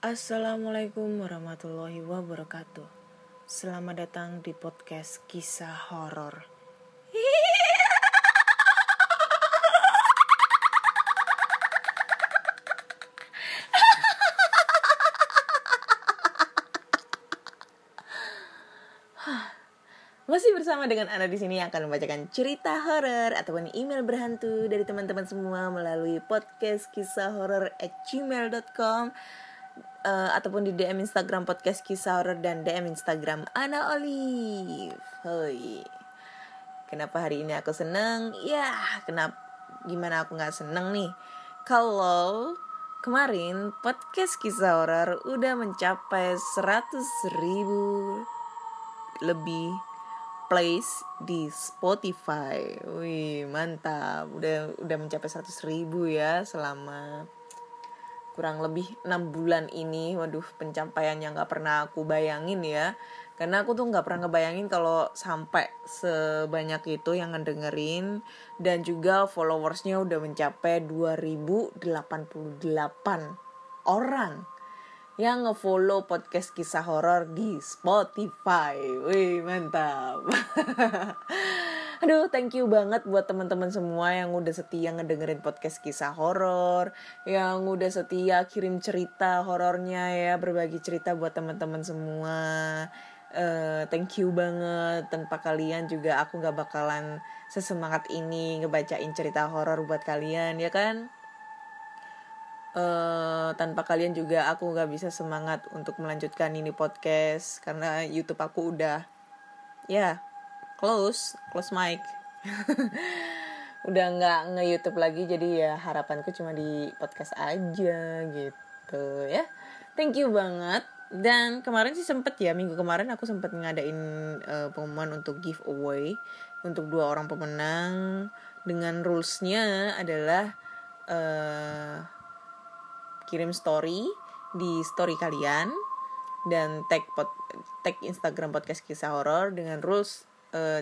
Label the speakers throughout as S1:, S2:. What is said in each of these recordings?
S1: Assalamualaikum warahmatullahi wabarakatuh. Selamat datang di podcast kisah horor. Masih bersama dengan Anda di sini akan membacakan cerita horor ataupun email berhantu dari teman-teman semua melalui podcast kisah horor at gmail.com uh, ataupun di DM Instagram podcast kisah horor dan DM Instagram Ana Olive. Hoi. Kenapa hari ini aku seneng? Ya, kenapa gimana aku nggak seneng nih? Kalau kemarin podcast kisah horor udah mencapai 100 ribu lebih plays di Spotify. Wih, mantap. Udah udah mencapai 100 ribu ya selama kurang lebih enam bulan ini. Waduh, pencapaian yang gak pernah aku bayangin ya. Karena aku tuh gak pernah ngebayangin kalau sampai sebanyak itu yang ngedengerin. Dan juga followersnya udah mencapai 2088 orang yang ngefollow podcast kisah horor di Spotify. Wih, mantap. Aduh, thank you banget buat teman-teman semua yang udah setia ngedengerin podcast kisah horor, yang udah setia kirim cerita horornya ya, berbagi cerita buat teman-teman semua. Uh, thank you banget. Tanpa kalian juga aku gak bakalan sesemangat ini ngebacain cerita horor buat kalian, ya kan? uh, tanpa kalian juga aku nggak bisa semangat untuk melanjutkan ini podcast karena YouTube aku udah ya close close mic. Udah nggak nge YouTube lagi jadi ya harapanku cuma di podcast aja gitu ya. Thank you banget. Dan kemarin sih sempet ya minggu kemarin aku sempet ngadain uh, pengumuman untuk giveaway untuk dua orang pemenang. Dengan rulesnya adalah uh, kirim story di story kalian dan tag pod, tag Instagram podcast kisah horor dengan rules uh,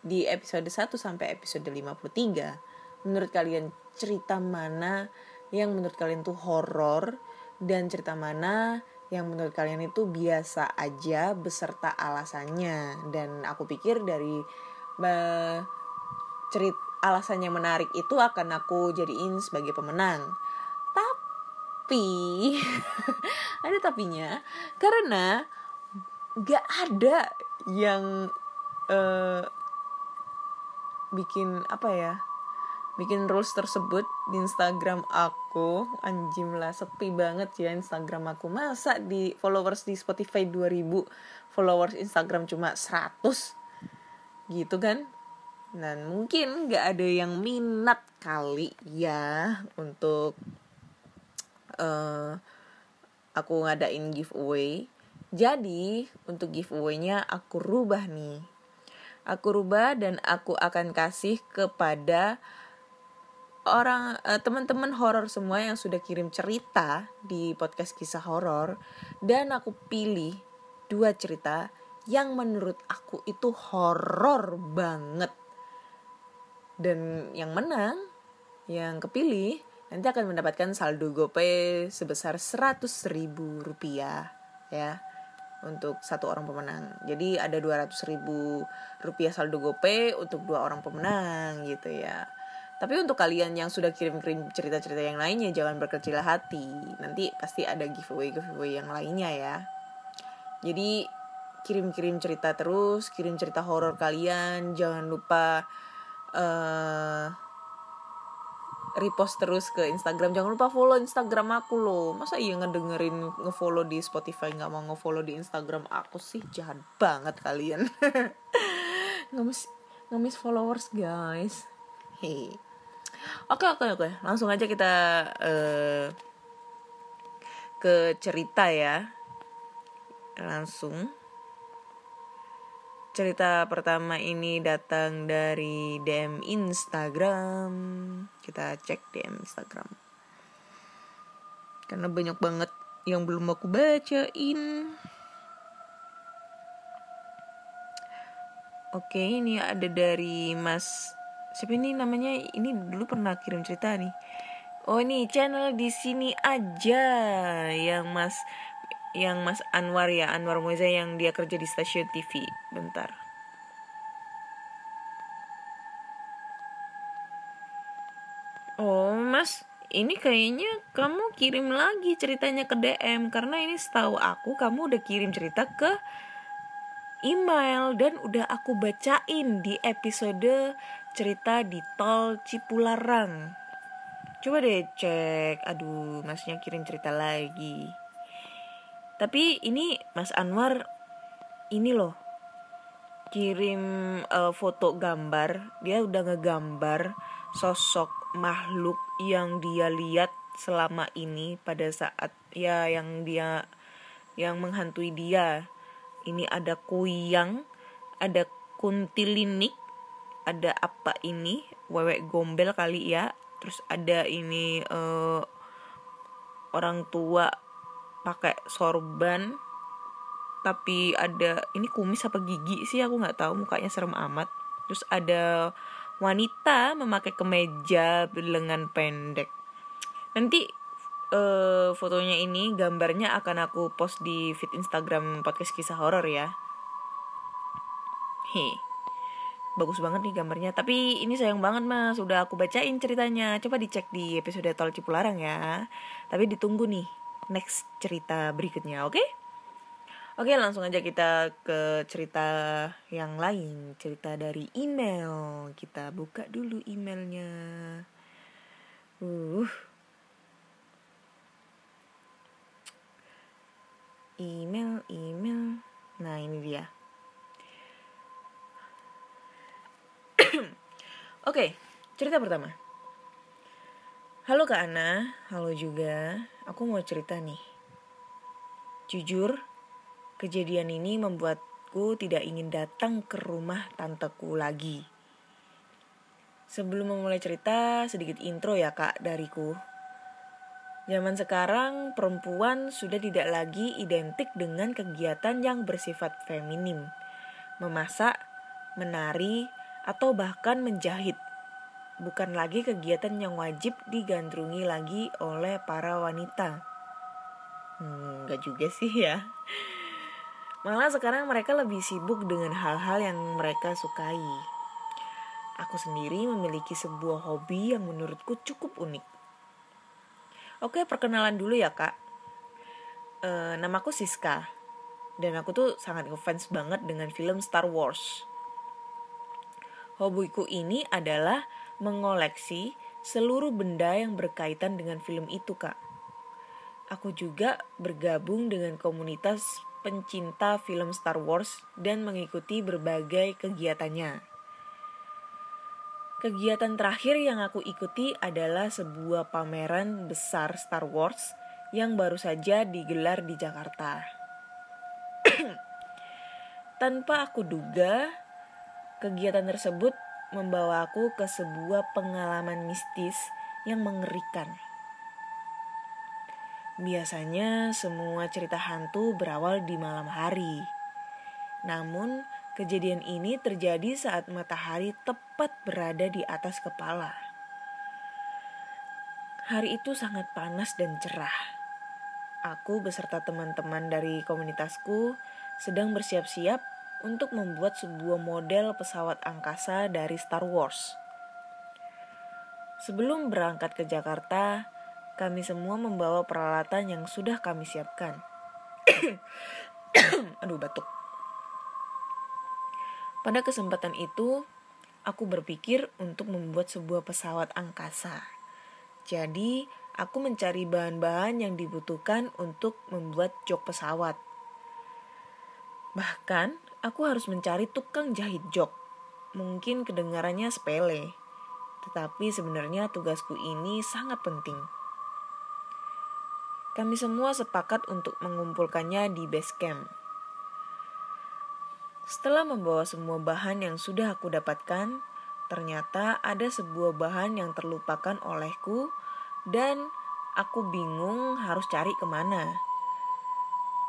S1: di episode 1 sampai episode 53. Menurut kalian cerita mana yang menurut kalian tuh horor? Dan cerita mana yang menurut kalian itu biasa aja beserta alasannya? Dan aku pikir dari uh, cerita alasannya menarik itu akan aku jadiin sebagai pemenang. Tapi ada tapinya. Karena gak ada yang uh, bikin apa ya? Bikin rules tersebut di Instagram aku. Anjim lah sepi banget ya Instagram aku. Masa di followers di Spotify 2000 followers Instagram cuma 100 gitu kan? Dan mungkin gak ada yang minat kali ya untuk uh, aku ngadain giveaway. Jadi untuk giveaway-nya aku rubah nih. Aku rubah dan aku akan kasih kepada orang uh, teman-teman horor semua yang sudah kirim cerita di podcast kisah horor dan aku pilih dua cerita yang menurut aku itu horor banget. Dan yang menang, yang kepilih nanti akan mendapatkan saldo GoPay sebesar 100 ribu rupiah ya untuk satu orang pemenang. Jadi ada 200 ribu rupiah saldo GoPay untuk dua orang pemenang gitu ya. Tapi untuk kalian yang sudah kirim-kirim cerita-cerita yang lainnya jangan berkecil hati. Nanti pasti ada giveaway-giveaway yang lainnya ya. Jadi kirim-kirim cerita terus, kirim cerita horor kalian, jangan lupa uh, repost terus ke Instagram. Jangan lupa follow Instagram aku loh. Masa iya ngedengerin ngefollow di Spotify nggak mau ngefollow di Instagram aku sih? Jahat banget kalian. Ngemis ngemis followers guys. Hei. Oke oke oke. Langsung aja kita uh, ke cerita ya. Langsung cerita pertama ini datang dari DM Instagram. Kita cek DM Instagram. Karena banyak banget yang belum aku bacain. Oke, ini ada dari Mas siapa ini namanya? Ini dulu pernah kirim cerita nih. Oh, ini channel di sini aja yang Mas yang Mas Anwar ya, Anwar Moza yang dia kerja di stasiun TV. Bentar. Oh, Mas, ini kayaknya kamu kirim lagi ceritanya ke DM karena ini setahu aku kamu udah kirim cerita ke email dan udah aku bacain di episode cerita di tol Cipularang. Coba deh cek. Aduh, masnya kirim cerita lagi. Tapi ini Mas Anwar ini loh. Kirim uh, foto gambar. Dia udah ngegambar sosok makhluk yang dia lihat selama ini pada saat ya yang dia yang menghantui dia. Ini ada kuyang ada kuntilinik ada apa ini wewek gombel kali ya. Terus ada ini uh, orang tua pakai sorban tapi ada ini kumis apa gigi sih aku nggak tahu mukanya serem amat terus ada wanita memakai kemeja berlengan pendek nanti uh, fotonya ini gambarnya akan aku post di feed Instagram podcast kisah horor ya. He. Bagus banget nih gambarnya, tapi ini sayang banget mas, udah aku bacain ceritanya. Coba dicek di episode Tol Cipularang ya. Tapi ditunggu nih next cerita berikutnya, oke? Okay? Oke, langsung aja kita ke cerita yang lain, cerita dari email. Kita buka dulu emailnya. Uh, email email nah ini dia oke cerita pertama halo kak Ana halo juga aku mau cerita nih jujur kejadian ini membuatku tidak ingin datang ke rumah tanteku lagi Sebelum memulai cerita, sedikit intro ya kak dariku. Zaman sekarang, perempuan sudah tidak lagi identik dengan kegiatan yang bersifat feminim, memasak, menari, atau bahkan menjahit. Bukan lagi kegiatan yang wajib digandrungi lagi oleh para wanita. Hmm, juga sih ya. Malah sekarang mereka lebih sibuk dengan hal-hal yang mereka sukai. Aku sendiri memiliki sebuah hobi yang menurutku cukup unik Oke, perkenalan dulu ya kak. E, namaku Siska. Dan aku tuh sangat ngefans banget dengan film Star Wars. Hobiku ini adalah mengoleksi seluruh benda yang berkaitan dengan film itu kak. Aku juga bergabung dengan komunitas pencinta film Star Wars dan mengikuti berbagai kegiatannya. Kegiatan terakhir yang aku ikuti adalah sebuah pameran besar Star Wars yang baru saja digelar di Jakarta. Tanpa aku duga, kegiatan tersebut membawa aku ke sebuah pengalaman mistis yang mengerikan. Biasanya semua cerita hantu berawal di malam hari. Namun, Kejadian ini terjadi saat matahari tepat berada di atas kepala. Hari itu sangat panas dan cerah. Aku beserta teman-teman dari komunitasku sedang bersiap-siap untuk membuat sebuah model pesawat angkasa dari Star Wars. Sebelum berangkat ke Jakarta, kami semua membawa peralatan yang sudah kami siapkan. Aduh, batuk. Pada kesempatan itu, aku berpikir untuk membuat sebuah pesawat angkasa. Jadi, aku mencari bahan-bahan yang dibutuhkan untuk membuat jok pesawat. Bahkan, aku harus mencari tukang jahit jok. Mungkin kedengarannya sepele, tetapi sebenarnya tugasku ini sangat penting. Kami semua sepakat untuk mengumpulkannya di base camp Setelah membawa semua bahan yang sudah aku dapatkan, ternyata ada sebuah bahan yang terlupakan olehku dan aku bingung harus cari ke mana.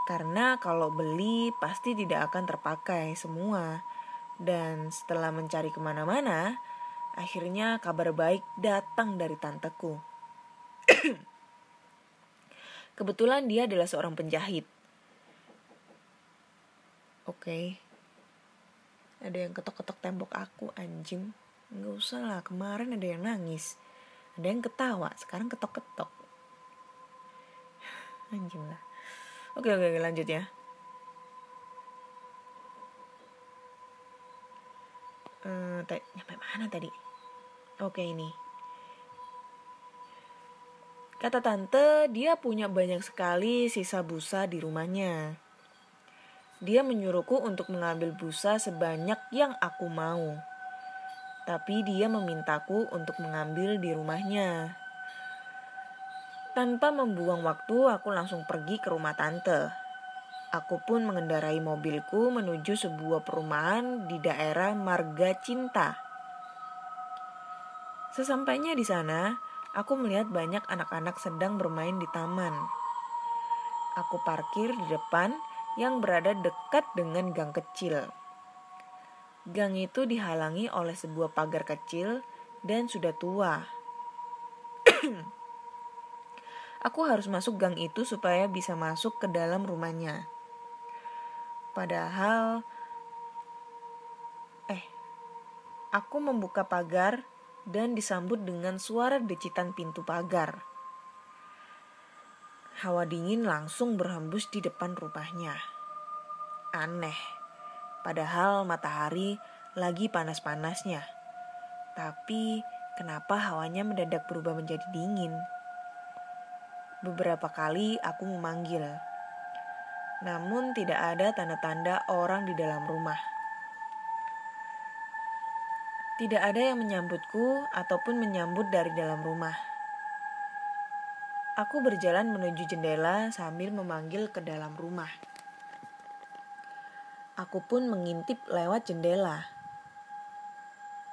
S1: Karena kalau beli pasti tidak akan terpakai semua. Dan setelah mencari ke mana-mana, akhirnya kabar baik datang dari tanteku. Kebetulan dia adalah seorang penjahit. Oke. Okay ada yang ketok-ketok tembok aku anjing nggak usah lah kemarin ada yang nangis ada yang ketawa sekarang ketok-ketok anjing lah oke oke, oke lanjut ya Uh, nyampe mana tadi? Oke ini. Kata tante, dia punya banyak sekali sisa busa di rumahnya. Dia menyuruhku untuk mengambil busa sebanyak yang aku mau. Tapi dia memintaku untuk mengambil di rumahnya. Tanpa membuang waktu, aku langsung pergi ke rumah tante. Aku pun mengendarai mobilku menuju sebuah perumahan di daerah Marga Cinta. Sesampainya di sana, aku melihat banyak anak-anak sedang bermain di taman. Aku parkir di depan yang berada dekat dengan gang kecil. Gang itu dihalangi oleh sebuah pagar kecil dan sudah tua. Aku harus masuk gang itu supaya bisa masuk ke dalam rumahnya. Padahal, eh, aku membuka pagar dan disambut dengan suara decitan pintu pagar. Hawa dingin langsung berhembus di depan rumahnya. Aneh, padahal matahari lagi panas-panasnya. Tapi kenapa hawanya mendadak berubah menjadi dingin? Beberapa kali aku memanggil, namun tidak ada tanda-tanda orang di dalam rumah. Tidak ada yang menyambutku ataupun menyambut dari dalam rumah. Aku berjalan menuju jendela sambil memanggil ke dalam rumah. Aku pun mengintip lewat jendela.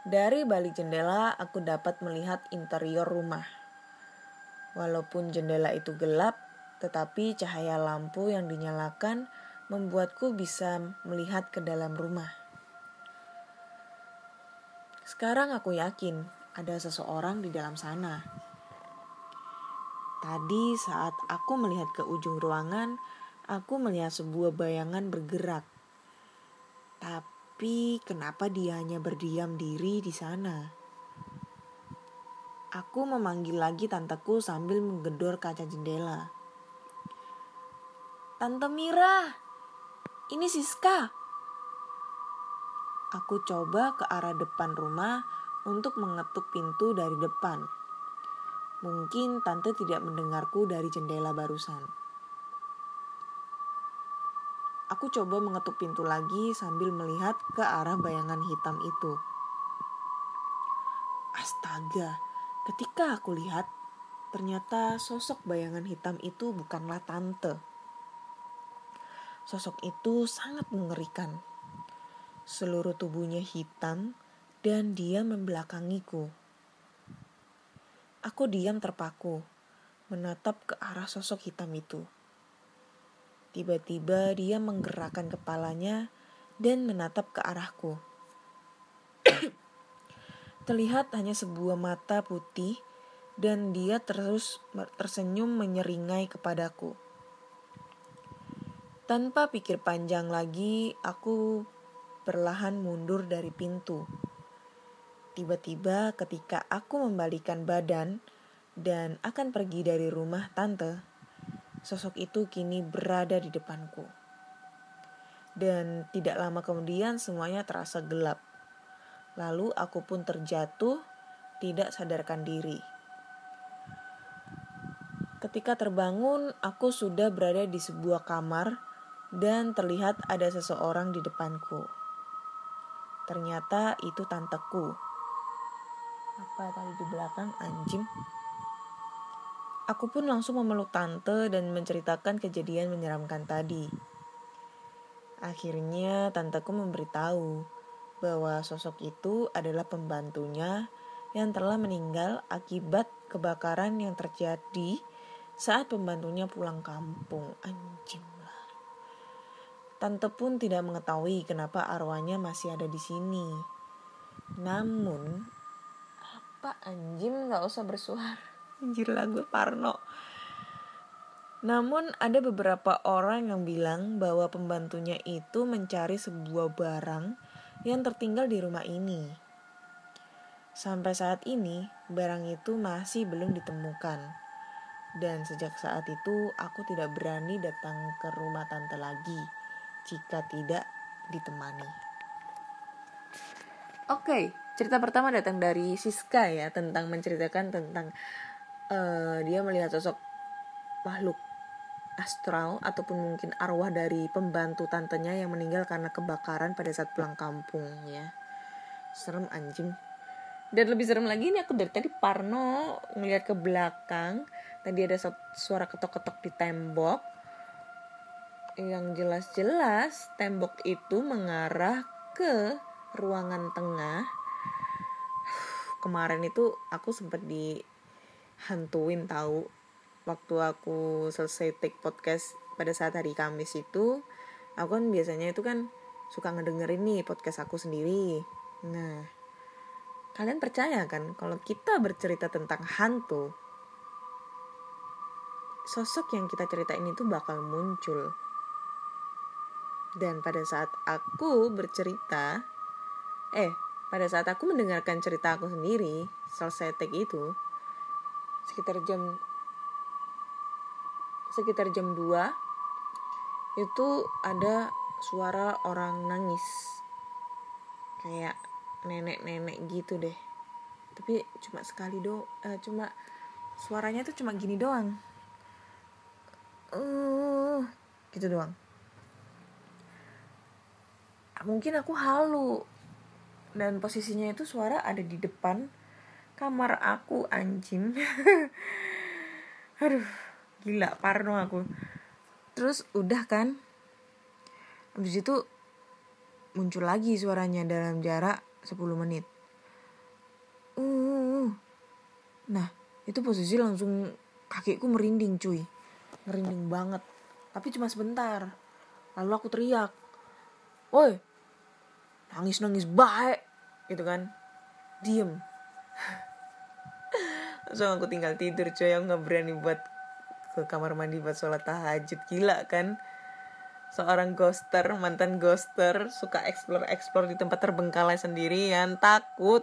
S1: Dari balik jendela, aku dapat melihat interior rumah. Walaupun jendela itu gelap, tetapi cahaya lampu yang dinyalakan membuatku bisa melihat ke dalam rumah. Sekarang aku yakin ada seseorang di dalam sana. Tadi saat aku melihat ke ujung ruangan, aku melihat sebuah bayangan bergerak. Tapi kenapa dia hanya berdiam diri di sana? Aku memanggil lagi tanteku sambil menggedor kaca jendela. Tante Mira, ini Siska. Aku coba ke arah depan rumah untuk mengetuk pintu dari depan. Mungkin tante tidak mendengarku dari jendela barusan. Aku coba mengetuk pintu lagi sambil melihat ke arah bayangan hitam itu. Astaga, ketika aku lihat, ternyata sosok bayangan hitam itu bukanlah tante. Sosok itu sangat mengerikan. Seluruh tubuhnya hitam dan dia membelakangiku. Aku diam terpaku, menatap ke arah sosok hitam itu. Tiba-tiba dia menggerakkan kepalanya dan menatap ke arahku. Terlihat hanya sebuah mata putih dan dia terus tersenyum menyeringai kepadaku. Tanpa pikir panjang lagi, aku perlahan mundur dari pintu. Tiba-tiba ketika aku membalikan badan dan akan pergi dari rumah tante, sosok itu kini berada di depanku. Dan tidak lama kemudian semuanya terasa gelap. Lalu aku pun terjatuh, tidak sadarkan diri. Ketika terbangun, aku sudah berada di sebuah kamar dan terlihat ada seseorang di depanku. Ternyata itu tanteku apa tadi di belakang anjing aku pun langsung memeluk tante dan menceritakan kejadian menyeramkan tadi Akhirnya tanteku memberitahu bahwa sosok itu adalah pembantunya yang telah meninggal akibat kebakaran yang terjadi saat pembantunya pulang kampung. Anjing lah. Tante pun tidak mengetahui kenapa arwahnya masih ada di sini. Namun, apa anjing nggak usah bersuara. Anjir lah gue parno. Namun ada beberapa orang yang bilang bahwa pembantunya itu mencari sebuah barang yang tertinggal di rumah ini. Sampai saat ini, barang itu masih belum ditemukan. Dan sejak saat itu, aku tidak berani datang ke rumah tante lagi jika tidak ditemani. Oke, cerita pertama datang dari Siska ya tentang menceritakan tentang uh, dia melihat sosok makhluk astral ataupun mungkin arwah dari pembantu tantenya yang meninggal karena kebakaran pada saat pulang kampung ya. Serem anjing. Dan lebih serem lagi ini aku dari tadi Parno ngeliat ke belakang. Tadi ada suara ketok-ketok di tembok. Yang jelas-jelas tembok itu mengarah ke ruangan tengah. Kemarin itu aku sempat dihantuin tahu waktu aku selesai take podcast pada saat hari Kamis itu aku kan biasanya itu kan suka ngedengerin nih podcast aku sendiri. Nah kalian percaya kan kalau kita bercerita tentang hantu sosok yang kita ceritain itu bakal muncul. Dan pada saat aku bercerita eh pada saat aku mendengarkan cerita aku sendiri selesai take itu sekitar jam sekitar jam 2 itu ada suara orang nangis. Kayak nenek-nenek gitu deh. Tapi cuma sekali do uh, cuma suaranya tuh cuma gini doang. Uh, gitu doang. Mungkin aku halu. Dan posisinya itu suara ada di depan kamar aku anjing. Aduh gila parno aku. Terus udah kan habis itu muncul lagi suaranya dalam jarak 10 menit. Uh nah itu posisi langsung kakiku merinding cuy. Merinding banget. Tapi cuma sebentar. Lalu aku teriak woi nangis nangis baik gitu kan. Diem. Langsung aku tinggal tidur cuy. Aku nggak berani buat ke kamar mandi buat sholat tahajud. Gila kan? Seorang ghoster mantan ghoster suka explore explore di tempat terbengkalai sendirian takut.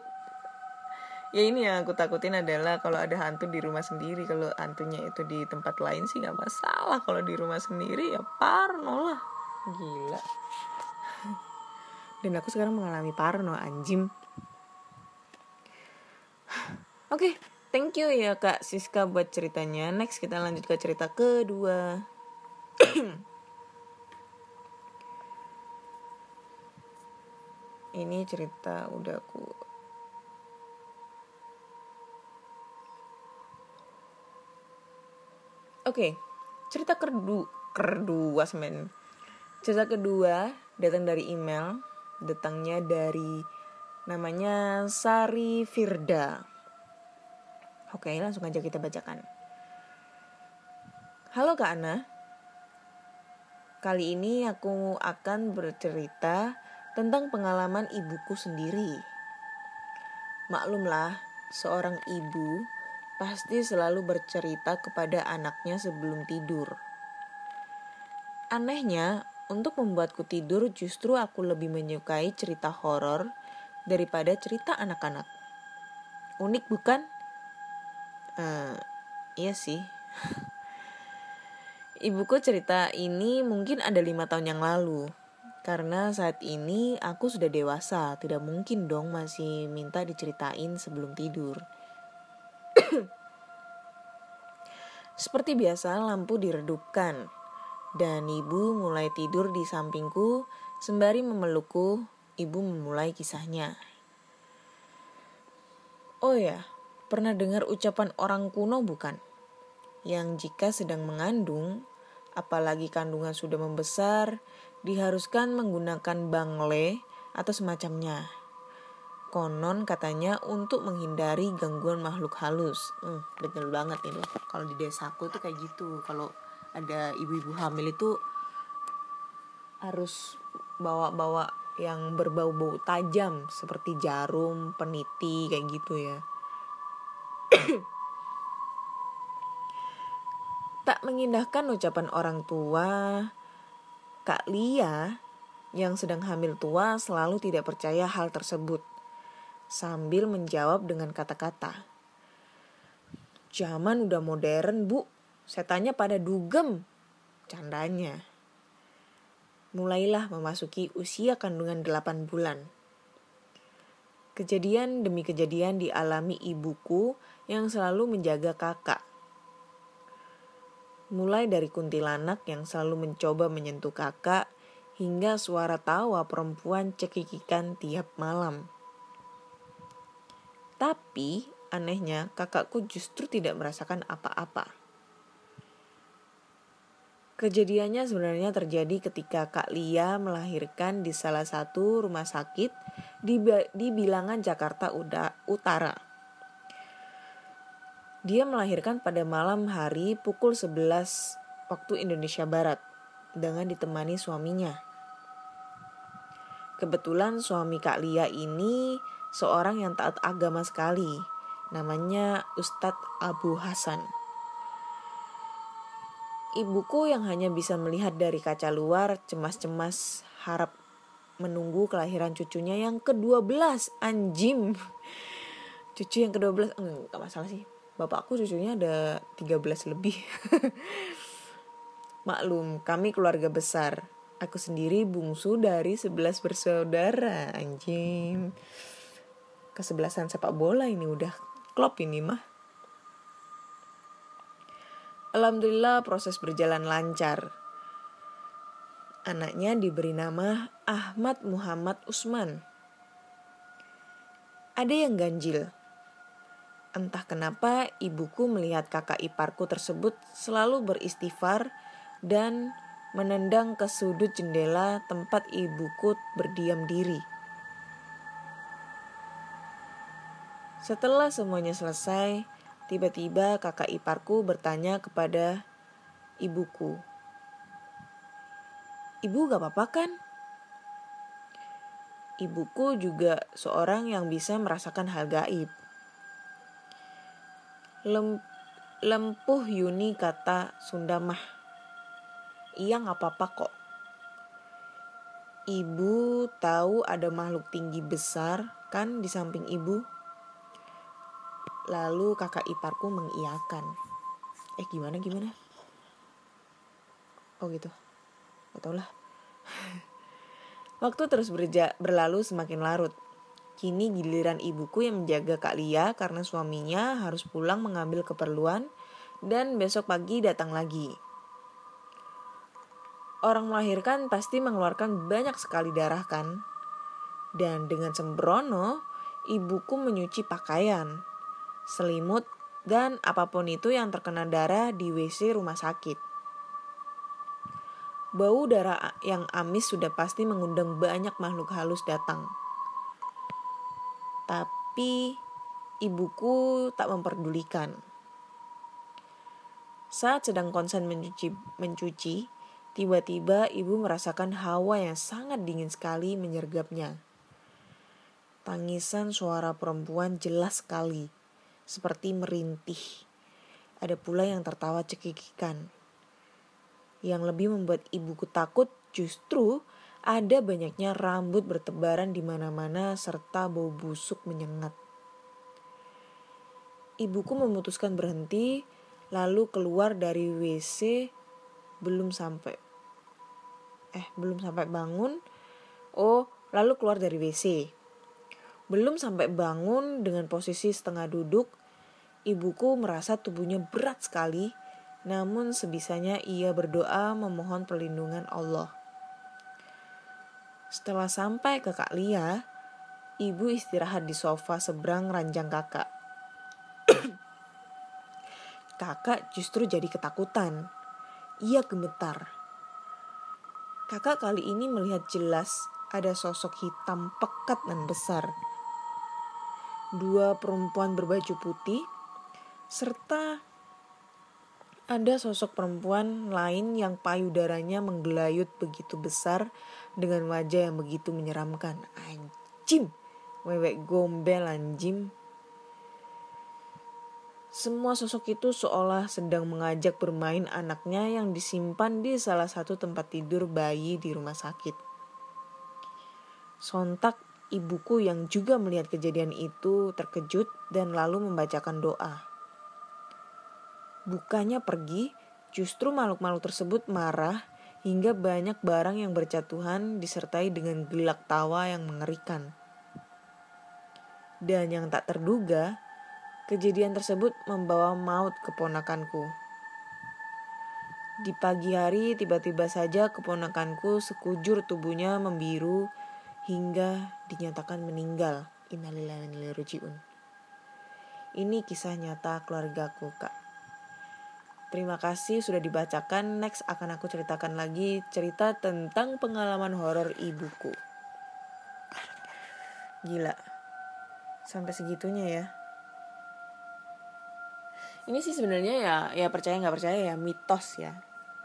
S1: Ya ini yang aku takutin adalah kalau ada hantu di rumah sendiri kalau hantunya itu di tempat lain sih nggak masalah. Kalau di rumah sendiri ya parno lah. Gila. Dan aku sekarang mengalami parno anjim. Oke okay, Thank you ya Kak Siska buat ceritanya. Next kita lanjut ke cerita kedua. Ini cerita udah aku Oke, okay, cerita kedua, kedua semen. Cerita kedua datang dari email, datangnya dari namanya Sari Firda. Oke, langsung aja kita bacakan. Halo Kak Ana. Kali ini aku akan bercerita tentang pengalaman ibuku sendiri. Maklumlah, seorang ibu pasti selalu bercerita kepada anaknya sebelum tidur. Anehnya, untuk membuatku tidur justru aku lebih menyukai cerita horor daripada cerita anak-anak. Unik bukan? Uh, iya sih. Ibuku cerita ini mungkin ada lima tahun yang lalu. Karena saat ini aku sudah dewasa. Tidak mungkin dong masih minta diceritain sebelum tidur. Seperti biasa lampu diredupkan. Dan ibu mulai tidur di sampingku. Sembari memelukku ibu memulai kisahnya. Oh ya Pernah dengar ucapan orang kuno bukan? Yang jika sedang mengandung, apalagi kandungan sudah membesar, diharuskan menggunakan bangle atau semacamnya. Konon katanya untuk menghindari gangguan makhluk halus. Hmm, betul banget ini. Kalau di desaku tuh kayak gitu. Kalau ada ibu-ibu hamil itu harus bawa-bawa yang berbau-bau tajam seperti jarum, peniti kayak gitu ya. Tak mengindahkan ucapan orang tua, Kak Lia yang sedang hamil tua selalu tidak percaya hal tersebut sambil menjawab dengan kata-kata. Zaman udah modern, Bu. Setannya pada dugem. Candanya. Mulailah memasuki usia kandungan 8 bulan. Kejadian demi kejadian dialami ibuku yang selalu menjaga kakak. Mulai dari kuntilanak yang selalu mencoba menyentuh kakak, hingga suara tawa perempuan cekikikan tiap malam. Tapi anehnya kakakku justru tidak merasakan apa-apa. Kejadiannya sebenarnya terjadi ketika Kak Lia melahirkan di salah satu rumah sakit di, di bilangan Jakarta Utara. Dia melahirkan pada malam hari pukul 11 waktu Indonesia Barat dengan ditemani suaminya. Kebetulan suami Kak Lia ini seorang yang taat agama sekali. Namanya Ustadz Abu Hasan. Ibuku yang hanya bisa melihat dari kaca luar cemas-cemas harap menunggu kelahiran cucunya yang ke-12 anjim. Cucu yang ke-12 enggak masalah sih. Bapakku cucunya ada 13 lebih. Maklum, kami keluarga besar. Aku sendiri bungsu dari 11 bersaudara, anjing kesebelasan sepak bola ini udah klop ini mah. Alhamdulillah proses berjalan lancar. Anaknya diberi nama Ahmad Muhammad Usman. Ada yang ganjil. Entah kenapa ibuku melihat kakak iparku tersebut selalu beristighfar dan menendang ke sudut jendela tempat ibuku berdiam diri. Setelah semuanya selesai, tiba-tiba kakak iparku bertanya kepada ibuku. Ibu gak apa-apa kan? Ibuku juga seorang yang bisa merasakan hal gaib. Lem, lempuh Yuni kata Sunda mah. Iya gak apa-apa kok. Ibu tahu ada makhluk tinggi besar kan di samping ibu? Lalu kakak iparku mengiyakan. Eh gimana gimana? Oh gitu. Gak tau lah. Waktu terus berja berlalu semakin larut. Kini giliran ibuku yang menjaga Kak Lia karena suaminya harus pulang mengambil keperluan dan besok pagi datang lagi. Orang melahirkan pasti mengeluarkan banyak sekali darah kan? Dan dengan sembrono, ibuku menyuci pakaian selimut, dan apa pun itu yang terkena darah di WC rumah sakit. Bau darah yang amis sudah pasti mengundang banyak makhluk halus datang. Tapi ibuku tak memperdulikan. Saat sedang konsen mencuci, mencuci tiba-tiba ibu merasakan hawa yang sangat dingin sekali menyergapnya. Tangisan suara perempuan jelas sekali seperti merintih. Ada pula yang tertawa cekikikan. Yang lebih membuat ibuku takut justru ada banyaknya rambut bertebaran di mana-mana serta bau busuk menyengat. Ibuku memutuskan berhenti lalu keluar dari WC belum sampai eh belum sampai bangun. Oh, lalu keluar dari WC. Belum sampai bangun dengan posisi setengah duduk, ibuku merasa tubuhnya berat sekali, namun sebisanya ia berdoa memohon perlindungan Allah. Setelah sampai ke Kak Lia, ibu istirahat di sofa seberang ranjang kakak. kakak justru jadi ketakutan. Ia gemetar. kakak kali ini melihat jelas ada sosok hitam pekat dan besar. Dua perempuan berbaju putih, serta ada sosok perempuan lain yang payudaranya menggelayut begitu besar dengan wajah yang begitu menyeramkan. Anjim, wewek gombel anjim. Semua sosok itu seolah sedang mengajak bermain anaknya yang disimpan di salah satu tempat tidur bayi di rumah sakit. Sontak ibuku yang juga melihat kejadian itu terkejut dan lalu membacakan doa. Bukannya pergi, justru makhluk-makhluk tersebut marah hingga banyak barang yang berjatuhan disertai dengan gelak tawa yang mengerikan. Dan yang tak terduga, Kejadian tersebut membawa maut keponakanku. Di pagi hari tiba-tiba saja keponakanku sekujur tubuhnya membiru hingga dinyatakan meninggal. Innalillahi Ini kisah nyata keluargaku, Kak. Terima kasih sudah dibacakan. Next akan aku ceritakan lagi cerita tentang pengalaman horor ibuku. Gila. Sampai segitunya ya ini sih sebenarnya ya ya percaya nggak percaya ya mitos ya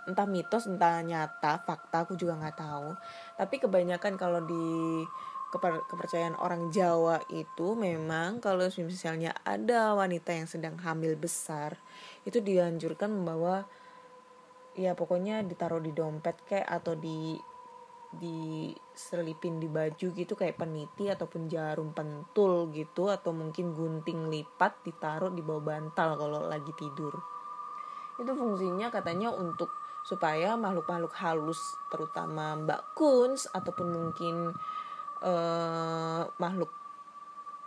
S1: entah mitos entah nyata fakta aku juga nggak tahu tapi kebanyakan kalau di kepercayaan orang Jawa itu memang kalau misalnya ada wanita yang sedang hamil besar itu dianjurkan membawa ya pokoknya ditaruh di dompet kayak atau di diselipin di baju gitu kayak peniti ataupun jarum pentul gitu atau mungkin gunting lipat ditaruh di bawah bantal kalau lagi tidur. Itu fungsinya katanya untuk supaya makhluk-makhluk halus terutama mbak kuns ataupun mungkin uh, makhluk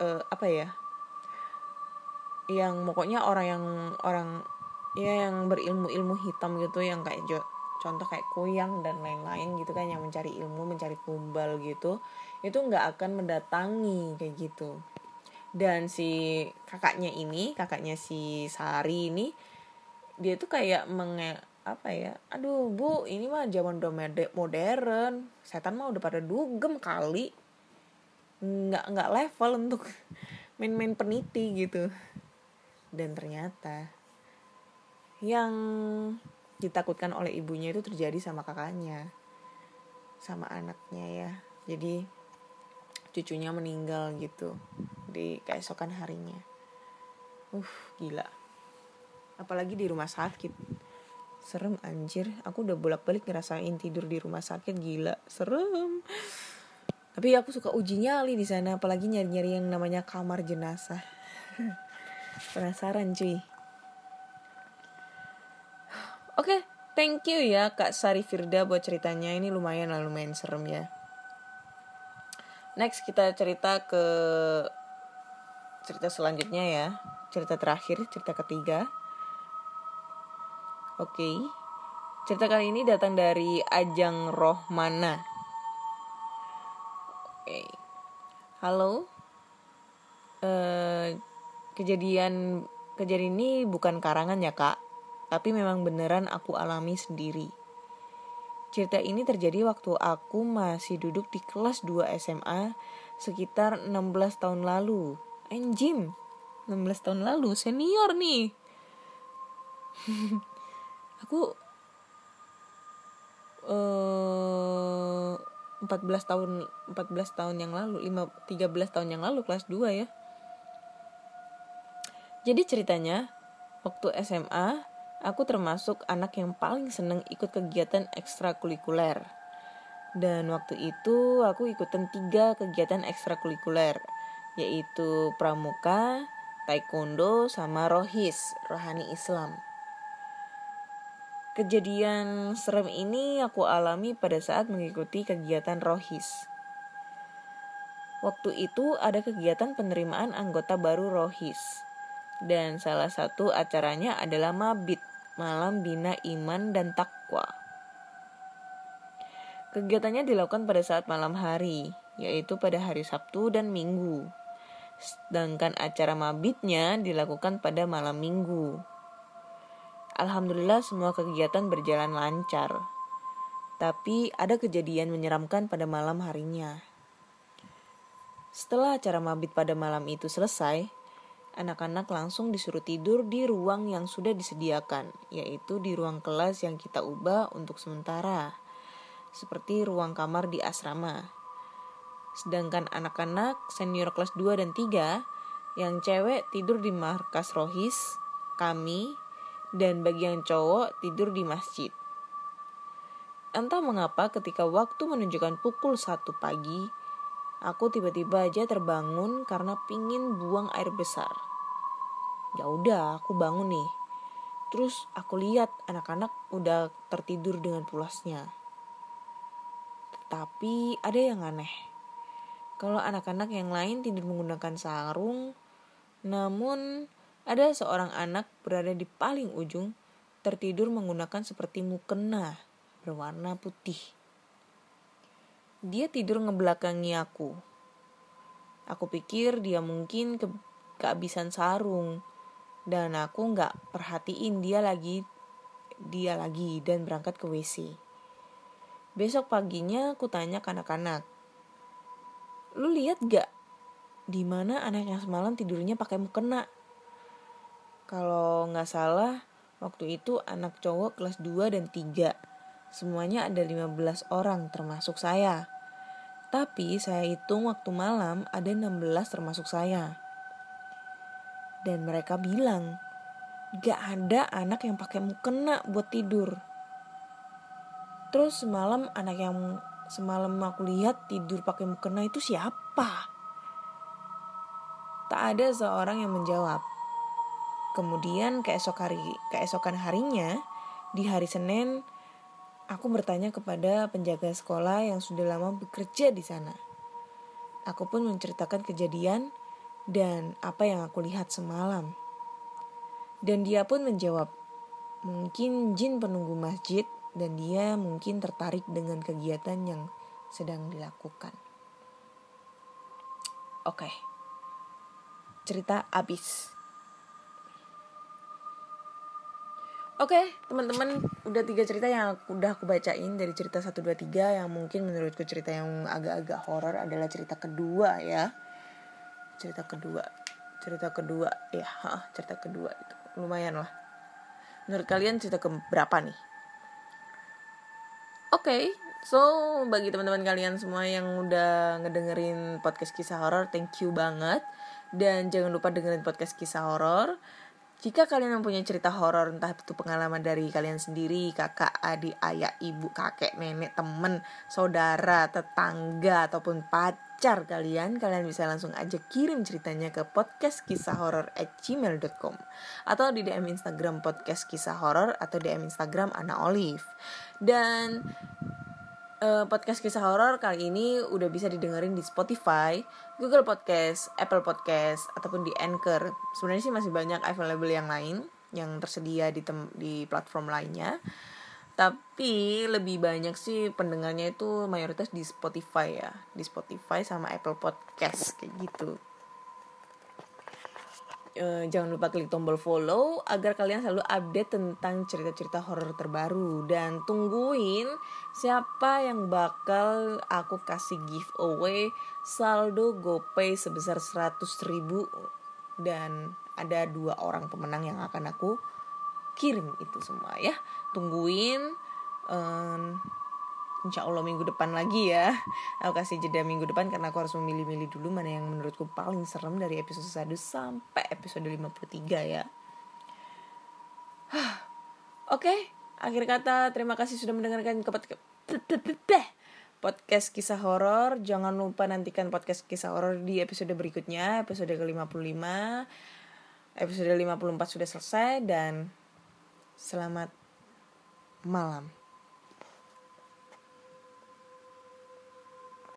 S1: uh, apa ya yang pokoknya orang yang orang ya yang berilmu ilmu hitam gitu yang kayak contoh kayak kuyang dan lain-lain gitu kan yang mencari ilmu mencari kumbal gitu itu nggak akan mendatangi kayak gitu. Dan si kakaknya ini kakaknya si Sari ini dia tuh kayak menge apa ya aduh bu ini mah zaman udah modern setan mah udah pada dugem kali nggak nggak level untuk main-main peniti gitu. Dan ternyata yang ditakutkan oleh ibunya itu terjadi sama kakaknya sama anaknya ya. Jadi cucunya meninggal gitu di keesokan harinya. Uh gila. Apalagi di rumah sakit. Serem anjir. Aku udah bolak balik ngerasain tidur di rumah sakit gila. Serem tapi aku suka uji nyali di sana apalagi nyari nyari yang namanya kamar jenazah penasaran cuy Oke, okay, thank you ya Kak Sari Firda buat ceritanya. Ini lumayan lah, lumayan serem ya. Next kita cerita ke cerita selanjutnya ya. Cerita terakhir, cerita ketiga. Oke. Okay. Cerita kali ini datang dari Ajang Rohmana. Halo. Uh, kejadian kejadian ini bukan karangan ya kak tapi memang beneran aku alami sendiri. Cerita ini terjadi waktu aku masih duduk di kelas 2 SMA sekitar 16 tahun lalu. Anjim, 16 tahun lalu, senior nih. aku uh, 14 tahun 14 tahun yang lalu, 5 13 tahun yang lalu kelas 2 ya. Jadi ceritanya waktu SMA Aku termasuk anak yang paling seneng ikut kegiatan ekstrakurikuler. Dan waktu itu aku ikutan tiga kegiatan ekstrakurikuler, yaitu pramuka, taekwondo, sama rohis, rohani Islam. Kejadian serem ini aku alami pada saat mengikuti kegiatan rohis. Waktu itu ada kegiatan penerimaan anggota baru rohis. Dan salah satu acaranya adalah mabit malam bina iman dan takwa. Kegiatannya dilakukan pada saat malam hari, yaitu pada hari Sabtu dan Minggu. Sedangkan acara mabitnya dilakukan pada malam Minggu. Alhamdulillah semua kegiatan berjalan lancar. Tapi ada kejadian menyeramkan pada malam harinya. Setelah acara mabit pada malam itu selesai, anak-anak langsung disuruh tidur di ruang yang sudah disediakan, yaitu di ruang kelas yang kita ubah untuk sementara, seperti ruang kamar di asrama. Sedangkan anak-anak senior kelas 2 dan 3 yang cewek tidur di markas rohis, kami, dan bagi yang cowok tidur di masjid. Entah mengapa ketika waktu menunjukkan pukul 1 pagi, Aku tiba-tiba aja terbangun karena pingin buang air besar. Ya udah, aku bangun nih. Terus aku lihat anak-anak udah tertidur dengan pulasnya. Tapi ada yang aneh. Kalau anak-anak yang lain tidur menggunakan sarung, namun ada seorang anak berada di paling ujung tertidur menggunakan seperti mukena berwarna putih. Dia tidur ngebelakangi aku. Aku pikir dia mungkin ke kehabisan sarung dan aku nggak perhatiin dia lagi dia lagi dan berangkat ke WC. Besok paginya aku tanya anak-anak, lu lihat gak di mana anak yang semalam tidurnya pakai mukena? Kalau nggak salah, waktu itu anak cowok kelas 2 dan 3. Semuanya ada 15 orang termasuk saya. Tapi saya hitung waktu malam ada 16 termasuk saya. Dan mereka bilang, gak ada anak yang pakai mukena buat tidur. Terus semalam anak yang semalam aku lihat tidur pakai mukena itu siapa? Tak ada seorang yang menjawab. Kemudian keesok hari, keesokan harinya, di hari Senin, Aku bertanya kepada penjaga sekolah yang sudah lama bekerja di sana. Aku pun menceritakan kejadian dan apa yang aku lihat semalam. Dan dia pun menjawab, mungkin jin penunggu masjid dan dia mungkin tertarik dengan kegiatan yang sedang dilakukan. Oke. Cerita habis. Oke, okay, teman-teman, udah tiga cerita yang aku, udah aku bacain dari cerita 1 2 3 yang mungkin menurutku cerita yang agak-agak horor adalah cerita kedua ya. Cerita kedua. Cerita kedua, ya, ha, cerita kedua itu lumayan lah. Menurut kalian cerita ke berapa nih? Oke, okay, so bagi teman-teman kalian semua yang udah ngedengerin podcast kisah horor, thank you banget. Dan jangan lupa dengerin podcast kisah horor jika kalian mempunyai cerita horor, entah itu pengalaman dari kalian sendiri, kakak, adik, ayah, ibu, kakek, nenek, temen, saudara, tetangga, ataupun pacar kalian, kalian bisa langsung aja kirim ceritanya ke podcast kisah atau di DM Instagram podcast kisah horor atau DM Instagram Ana Olive. Dan uh, podcast kisah horor kali ini udah bisa didengerin di Spotify, Google Podcast, Apple Podcast ataupun di Anchor. Sebenarnya sih masih banyak available yang lain yang tersedia di tem di platform lainnya. Tapi lebih banyak sih pendengarnya itu mayoritas di Spotify ya, di Spotify sama Apple Podcast kayak gitu uh, jangan lupa klik tombol follow agar kalian selalu update tentang cerita-cerita horor terbaru. Dan tungguin siapa yang bakal aku kasih giveaway saldo GoPay sebesar 100 ribu. Dan ada dua orang pemenang yang akan aku kirim itu semua ya. Tungguin um, insya Allah minggu depan lagi ya aku kasih jeda minggu depan karena aku harus memilih-milih dulu mana yang menurutku paling serem dari episode 1 sampai episode 53 ya Oke, okay, akhir kata terima kasih sudah mendengarkan podcast kisah horor. Jangan lupa nantikan podcast kisah horor di episode berikutnya, episode ke-55. Episode 54 sudah selesai dan selamat malam.